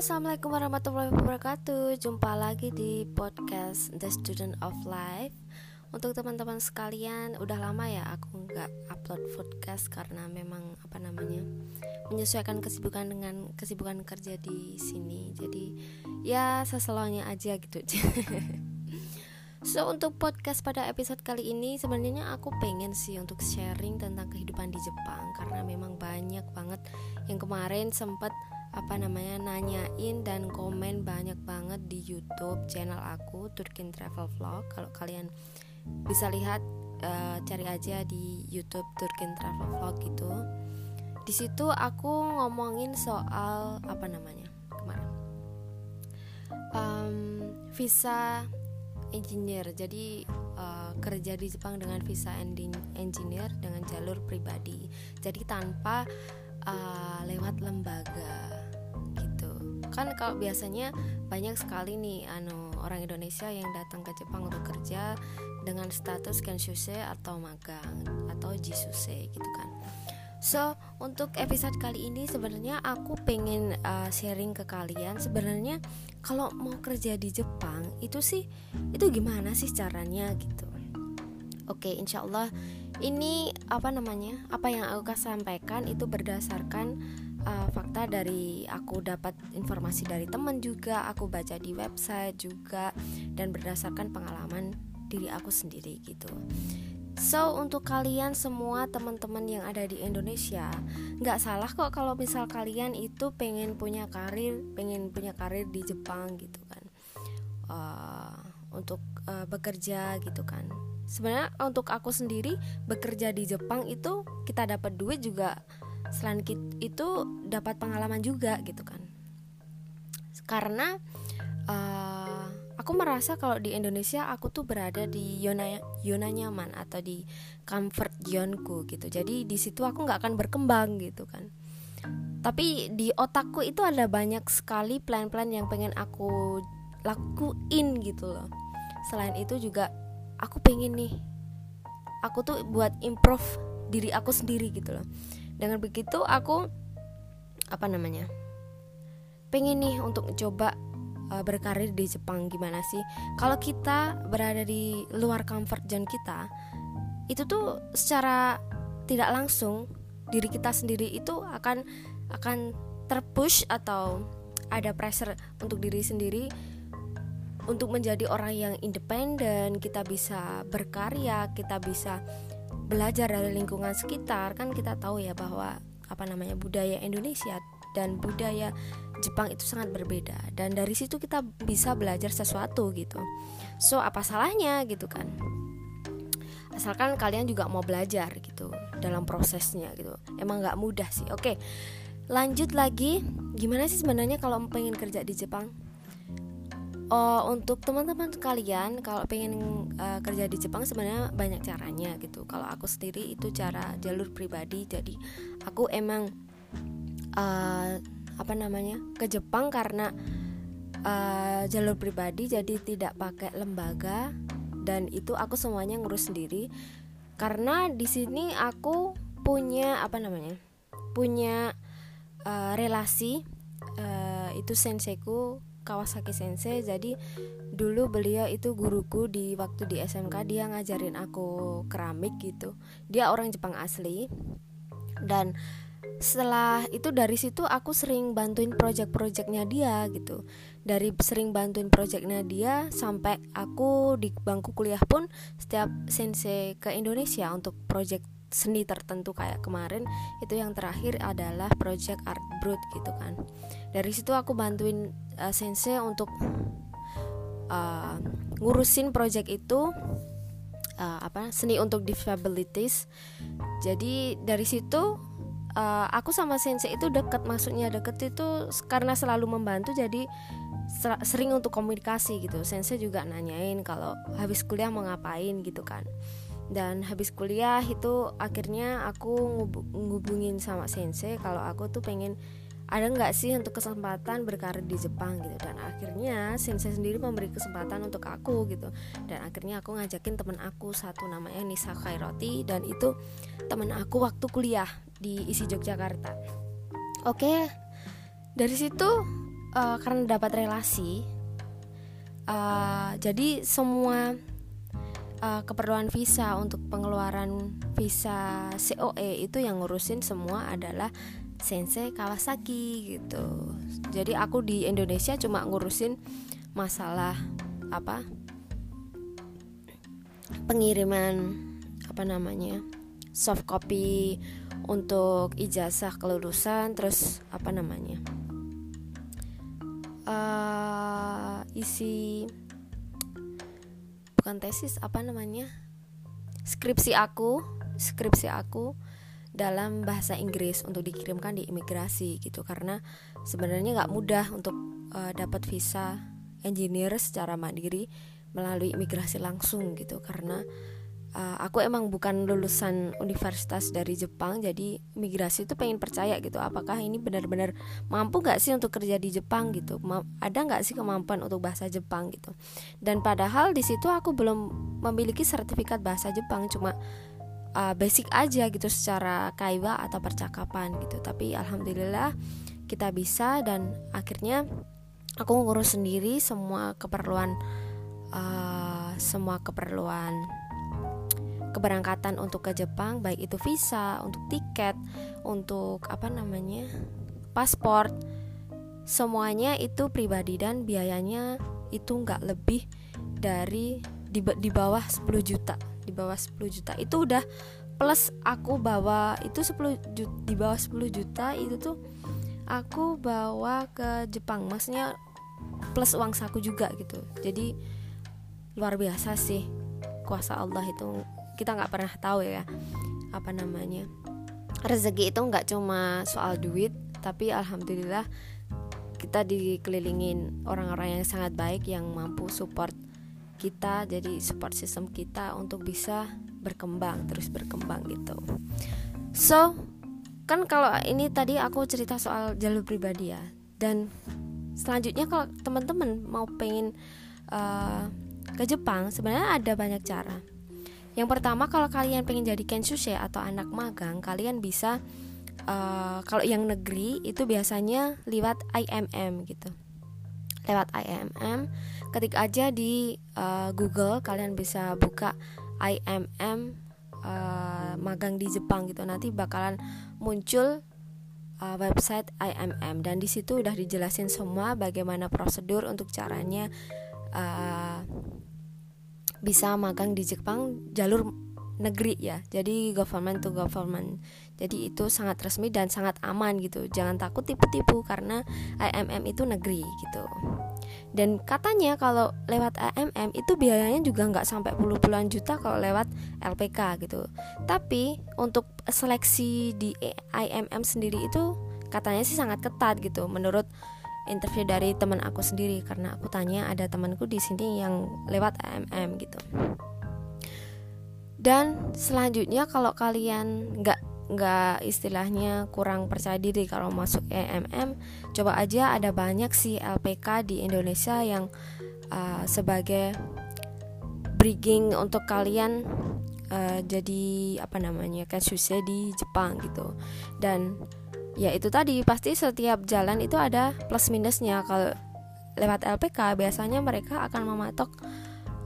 assalamualaikum warahmatullahi wabarakatuh. Jumpa lagi di podcast The Student of Life. Untuk teman-teman sekalian, udah lama ya aku nggak upload podcast karena memang apa namanya menyesuaikan kesibukan dengan kesibukan kerja di sini. Jadi ya seselahnya aja gitu. So untuk podcast pada episode kali ini sebenarnya aku pengen sih untuk sharing tentang kehidupan di Jepang karena memang banyak banget yang kemarin sempat apa namanya nanyain dan komen banyak banget di YouTube channel aku Turkin Travel Vlog. Kalau kalian bisa lihat uh, cari aja di YouTube Turkin Travel Vlog gitu. Di situ aku ngomongin soal apa namanya kemarin um, visa engineer jadi uh, kerja di Jepang dengan visa engineer dengan jalur pribadi jadi tanpa uh, lewat lembaga kan kalau biasanya banyak sekali nih anu orang Indonesia yang datang ke Jepang untuk kerja dengan status kenshuse atau magang atau jisuse gitu kan So untuk episode kali ini sebenarnya aku pengen uh, sharing ke kalian sebenarnya kalau mau kerja di Jepang itu sih itu gimana sih caranya gitu. Oke, insya Allah ini apa namanya apa yang aku sampaikan itu berdasarkan uh, fakta dari aku dapat informasi dari teman juga, aku baca di website juga dan berdasarkan pengalaman diri aku sendiri gitu. So untuk kalian semua teman-teman yang ada di Indonesia nggak salah kok kalau misal kalian itu pengen punya karir pengen punya karir di Jepang gitu kan uh, untuk uh, bekerja gitu kan sebenarnya untuk aku sendiri bekerja di Jepang itu kita dapat duit juga selain itu dapat pengalaman juga gitu kan. Karena uh, aku merasa kalau di Indonesia aku tuh berada di zona zona nyaman atau di comfort zoneku gitu. Jadi di situ aku nggak akan berkembang gitu kan. Tapi di otakku itu ada banyak sekali plan-plan yang pengen aku lakuin gitu loh. Selain itu juga aku pengen nih aku tuh buat improve diri aku sendiri gitu loh dengan begitu aku apa namanya pengen nih untuk coba uh, berkarir di Jepang. Gimana sih? Kalau kita berada di luar comfort zone kita itu tuh secara tidak langsung diri kita sendiri itu akan akan terpush atau ada pressure untuk diri sendiri untuk menjadi orang yang independen kita bisa berkarya kita bisa belajar dari lingkungan sekitar kan kita tahu ya bahwa apa namanya budaya Indonesia dan budaya Jepang itu sangat berbeda. Dan dari situ kita bisa belajar sesuatu gitu. So apa salahnya gitu kan? Asalkan kalian juga mau belajar gitu dalam prosesnya gitu. Emang nggak mudah sih. Oke lanjut lagi. Gimana sih sebenarnya kalau pengen kerja di Jepang Oh, untuk teman-teman kalian kalau pengen uh, kerja di Jepang sebenarnya banyak caranya gitu. Kalau aku sendiri itu cara jalur pribadi. Jadi aku emang uh, apa namanya ke Jepang karena uh, jalur pribadi jadi tidak pakai lembaga dan itu aku semuanya ngurus sendiri karena di sini aku punya apa namanya punya uh, relasi uh, itu senseiku Kawasaki Sensei jadi dulu beliau itu guruku di waktu di SMK dia ngajarin aku keramik gitu. Dia orang Jepang asli. Dan setelah itu dari situ aku sering bantuin project-projectnya dia gitu. Dari sering bantuin projectnya dia sampai aku di bangku kuliah pun setiap sensei ke Indonesia untuk project seni tertentu kayak kemarin itu yang terakhir adalah project art brut gitu kan. Dari situ aku bantuin uh, sensei untuk uh, ngurusin project itu uh, apa seni untuk disabilities. Jadi dari situ uh, aku sama sensei itu deket maksudnya deket itu karena selalu membantu jadi sering untuk komunikasi gitu. Sensei juga nanyain kalau habis kuliah mau ngapain gitu kan dan habis kuliah itu akhirnya aku ngubungin sama sensei kalau aku tuh pengen ada nggak sih untuk kesempatan berkarir di Jepang gitu. Dan akhirnya sensei sendiri memberi kesempatan untuk aku gitu. Dan akhirnya aku ngajakin temen aku satu namanya Nisa Khairoti dan itu temen aku waktu kuliah di isi Yogyakarta. Oke dari situ uh, karena dapat relasi uh, jadi semua uh, keperluan visa untuk pengeluaran visa COE itu yang ngurusin semua adalah Sensei Kawasaki gitu. Jadi aku di Indonesia cuma ngurusin masalah apa pengiriman apa namanya soft copy untuk ijazah kelulusan terus apa namanya uh, isi bukan tesis apa namanya? Skripsi aku skripsi aku dalam bahasa Inggris untuk dikirimkan di imigrasi gitu. Karena sebenarnya nggak mudah untuk uh, dapat visa engineer secara mandiri melalui imigrasi langsung gitu. Karena uh, aku emang bukan lulusan universitas dari Jepang jadi imigrasi itu pengen percaya gitu apakah ini benar-benar mampu nggak sih untuk kerja di Jepang gitu? Ma ada nggak sih kemampuan untuk bahasa Jepang gitu? Dan padahal di situ aku belum memiliki sertifikat bahasa Jepang cuma uh, basic aja gitu secara kaiwa atau percakapan gitu. Tapi alhamdulillah kita bisa dan akhirnya aku ngurus sendiri semua keperluan uh, semua keperluan keberangkatan untuk ke Jepang baik itu visa untuk tiket untuk apa namanya paspor semuanya itu pribadi dan biayanya itu nggak lebih dari di, di bawah 10 juta di bawah 10 juta. Itu udah plus aku bawa itu 10 juta, di bawah 10 juta itu tuh aku bawa ke Jepang. Maksudnya plus uang saku juga gitu. Jadi luar biasa sih kuasa Allah itu kita nggak pernah tahu ya apa namanya. Rezeki itu nggak cuma soal duit tapi alhamdulillah kita dikelilingin orang-orang yang sangat baik yang mampu support kita jadi support system kita untuk bisa berkembang terus berkembang gitu. So kan kalau ini tadi aku cerita soal jalur pribadi ya dan selanjutnya kalau teman-teman mau pengen uh, ke Jepang sebenarnya ada banyak cara yang pertama kalau kalian pengen jadi kenshusei atau anak magang kalian bisa uh, kalau yang negeri itu biasanya lewat IMM gitu. Lewat IMM ketik aja di uh, Google kalian bisa buka IMM uh, eh, magang di Jepang gitu. Nanti bakalan muncul website IMM dan di situ udah dijelasin semua bagaimana prosedur untuk caranya uh, bisa magang di Jepang jalur negeri ya. Jadi government to government. Jadi itu sangat resmi dan sangat aman gitu. Jangan takut tipu-tipu karena IMM itu negeri gitu. Dan katanya kalau lewat IMM itu biayanya juga nggak sampai puluh-puluhan juta kalau lewat LPK gitu. Tapi untuk seleksi di IMM sendiri itu katanya sih sangat ketat gitu. Menurut interview dari teman aku sendiri karena aku tanya ada temanku di sini yang lewat IMM gitu. Dan selanjutnya kalau kalian nggak nggak istilahnya kurang percaya diri kalau masuk EMM coba aja ada banyak sih LPK di Indonesia yang uh, sebagai bridging untuk kalian uh, jadi apa namanya kasusnya di Jepang gitu. Dan ya itu tadi. Pasti setiap jalan itu ada plus minusnya. Kalau lewat LPK biasanya mereka akan mematok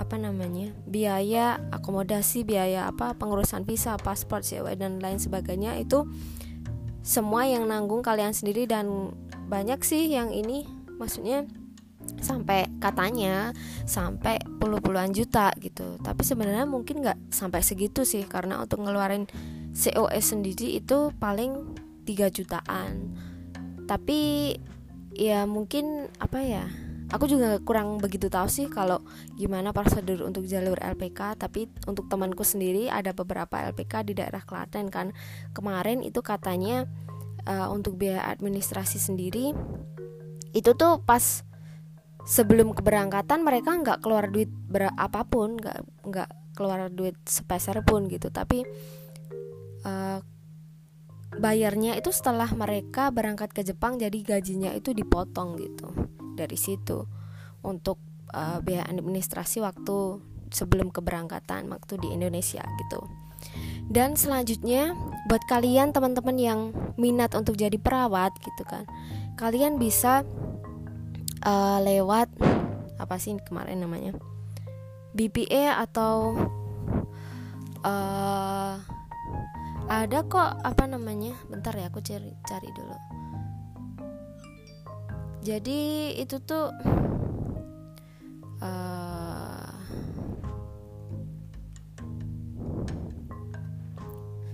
apa namanya biaya akomodasi biaya apa pengurusan visa paspor CW dan lain sebagainya. Itu semua yang nanggung kalian sendiri dan banyak sih yang ini maksudnya sampai katanya sampai puluh-puluhan juta gitu. Tapi sebenarnya mungkin nggak sampai segitu sih karena untuk ngeluarin COS sendiri itu paling 3 jutaan. Tapi ya mungkin apa ya aku juga kurang begitu tahu sih kalau gimana prosedur untuk jalur LPK tapi untuk temanku sendiri ada beberapa LPK di daerah Klaten kan. Kemarin itu katanya uh, untuk biaya administrasi sendiri itu tuh pas sebelum keberangkatan mereka nggak keluar duit berapapun nggak nggak keluar duit sepeser pun gitu. Tapi uh, bayarnya itu setelah mereka berangkat ke Jepang jadi gajinya itu dipotong gitu dari situ untuk uh, biaya administrasi waktu sebelum keberangkatan waktu di Indonesia gitu. Dan selanjutnya buat kalian teman-teman yang minat untuk jadi perawat gitu kan. Kalian bisa uh, lewat apa sih kemarin namanya BPA atau uh, ada kok apa namanya? Bentar ya aku cari cari dulu. Jadi itu tuh uh,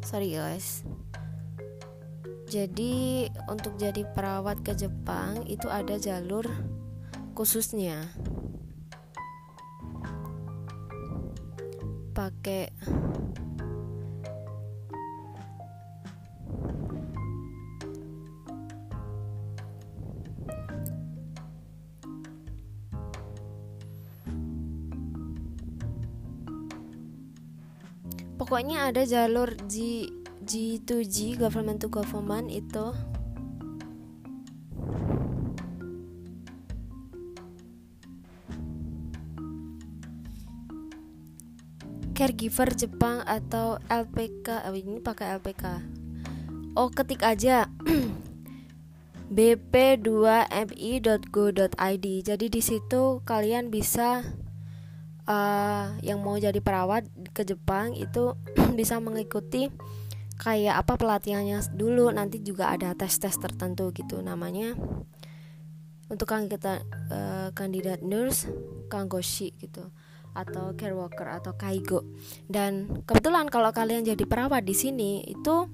sorry guys. Jadi untuk jadi perawat ke Jepang itu ada jalur khususnya. Pakai Pokoknya ada jalur G G2G government to government itu. Caregiver Jepang atau LPK oh, ini pakai LPK oh ketik aja. Bp2mi.go.id jadi di situ kalian bisa uh, yang mau jadi perawat ke Jepang itu bisa mengikuti kayak apa pelatihannya dulu. Nanti juga ada tes-tes tertentu gitu. Namanya untuk kandidat uh, kandidat nurse kangoshi gitu atau care worker atau kaigo. Dan kebetulan kalau kalian jadi perawat di sini itu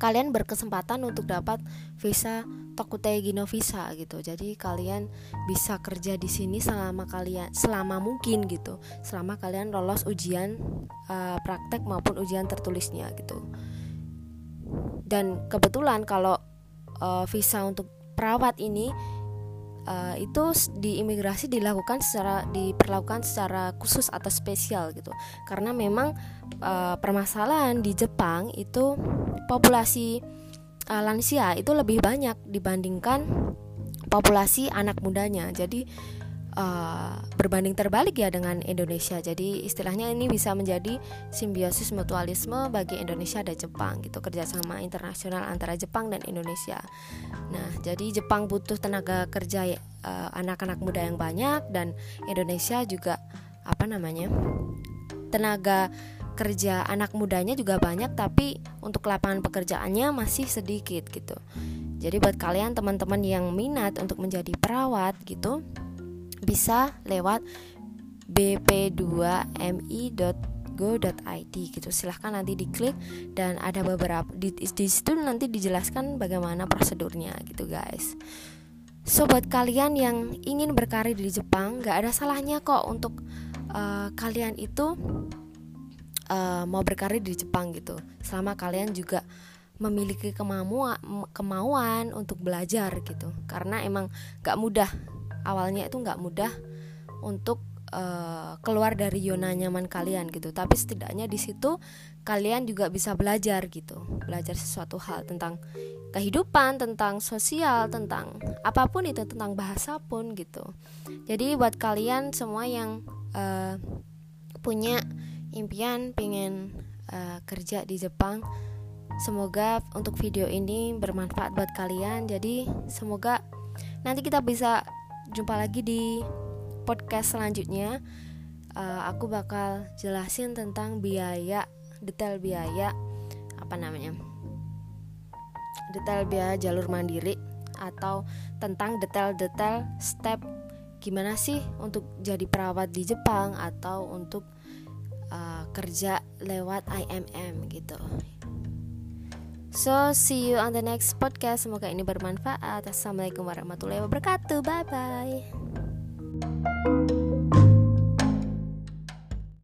kalian berkesempatan untuk dapat visa Tokutei Gino Visa gitu. Jadi kalian bisa kerja di sini selama kalian selama mungkin gitu. Selama kalian lolos ujian uh, praktek maupun ujian tertulisnya gitu dan kebetulan kalau uh, visa untuk perawat ini uh, itu di imigrasi dilakukan secara diperlakukan secara khusus atau spesial gitu. Karena memang uh, permasalahan di Jepang itu populasi uh, lansia itu lebih banyak dibandingkan populasi anak mudanya. Jadi uh, berbanding terbalik ya dengan Indonesia. Jadi istilahnya ini bisa menjadi simbiosis mutualisme bagi Indonesia dan Jepang gitu kerjasama internasional antara Jepang dan Indonesia. Nah jadi Jepang butuh tenaga kerja eh, anak-anak muda yang banyak dan Indonesia juga apa namanya tenaga kerja anak mudanya juga banyak tapi untuk lapangan pekerjaannya masih sedikit gitu. Jadi buat kalian teman-teman yang minat untuk menjadi perawat gitu, bisa lewat bp2mi.go.id gitu. Silahkan nanti diklik dan ada beberapa di, di situ nanti dijelaskan bagaimana prosedurnya gitu guys. So buat kalian yang ingin berkarir di Jepang gak ada salahnya kok untuk uh, kalian itu uh, mau berkarir di Jepang gitu. Selama kalian juga memiliki kemauan kemauan untuk belajar gitu. Karena emang gak mudah awalnya itu nggak mudah untuk uh, keluar dari zona nyaman kalian gitu. Tapi setidaknya di situ kalian juga bisa belajar gitu. Belajar sesuatu hal tentang kehidupan tentang sosial tentang apa pun itu tentang bahasa pun gitu. Jadi buat kalian semua yang uh, punya impian pengen uh, kerja di Jepang semoga untuk video ini bermanfaat buat kalian. Jadi semoga nanti kita bisa jumpa lagi di podcast selanjutnya. Uh, aku bakal jelasin tentang biaya, detail biaya apa namanya? Detail biaya jalur mandiri atau tentang detail-detail step gimana sih untuk jadi perawat di Jepang atau untuk uh, kerja lewat IMM gitu. So see you on the next podcast. Semoga ini bermanfaat. Assalamualaikum warahmatullahi wabarakatuh. Bye bye.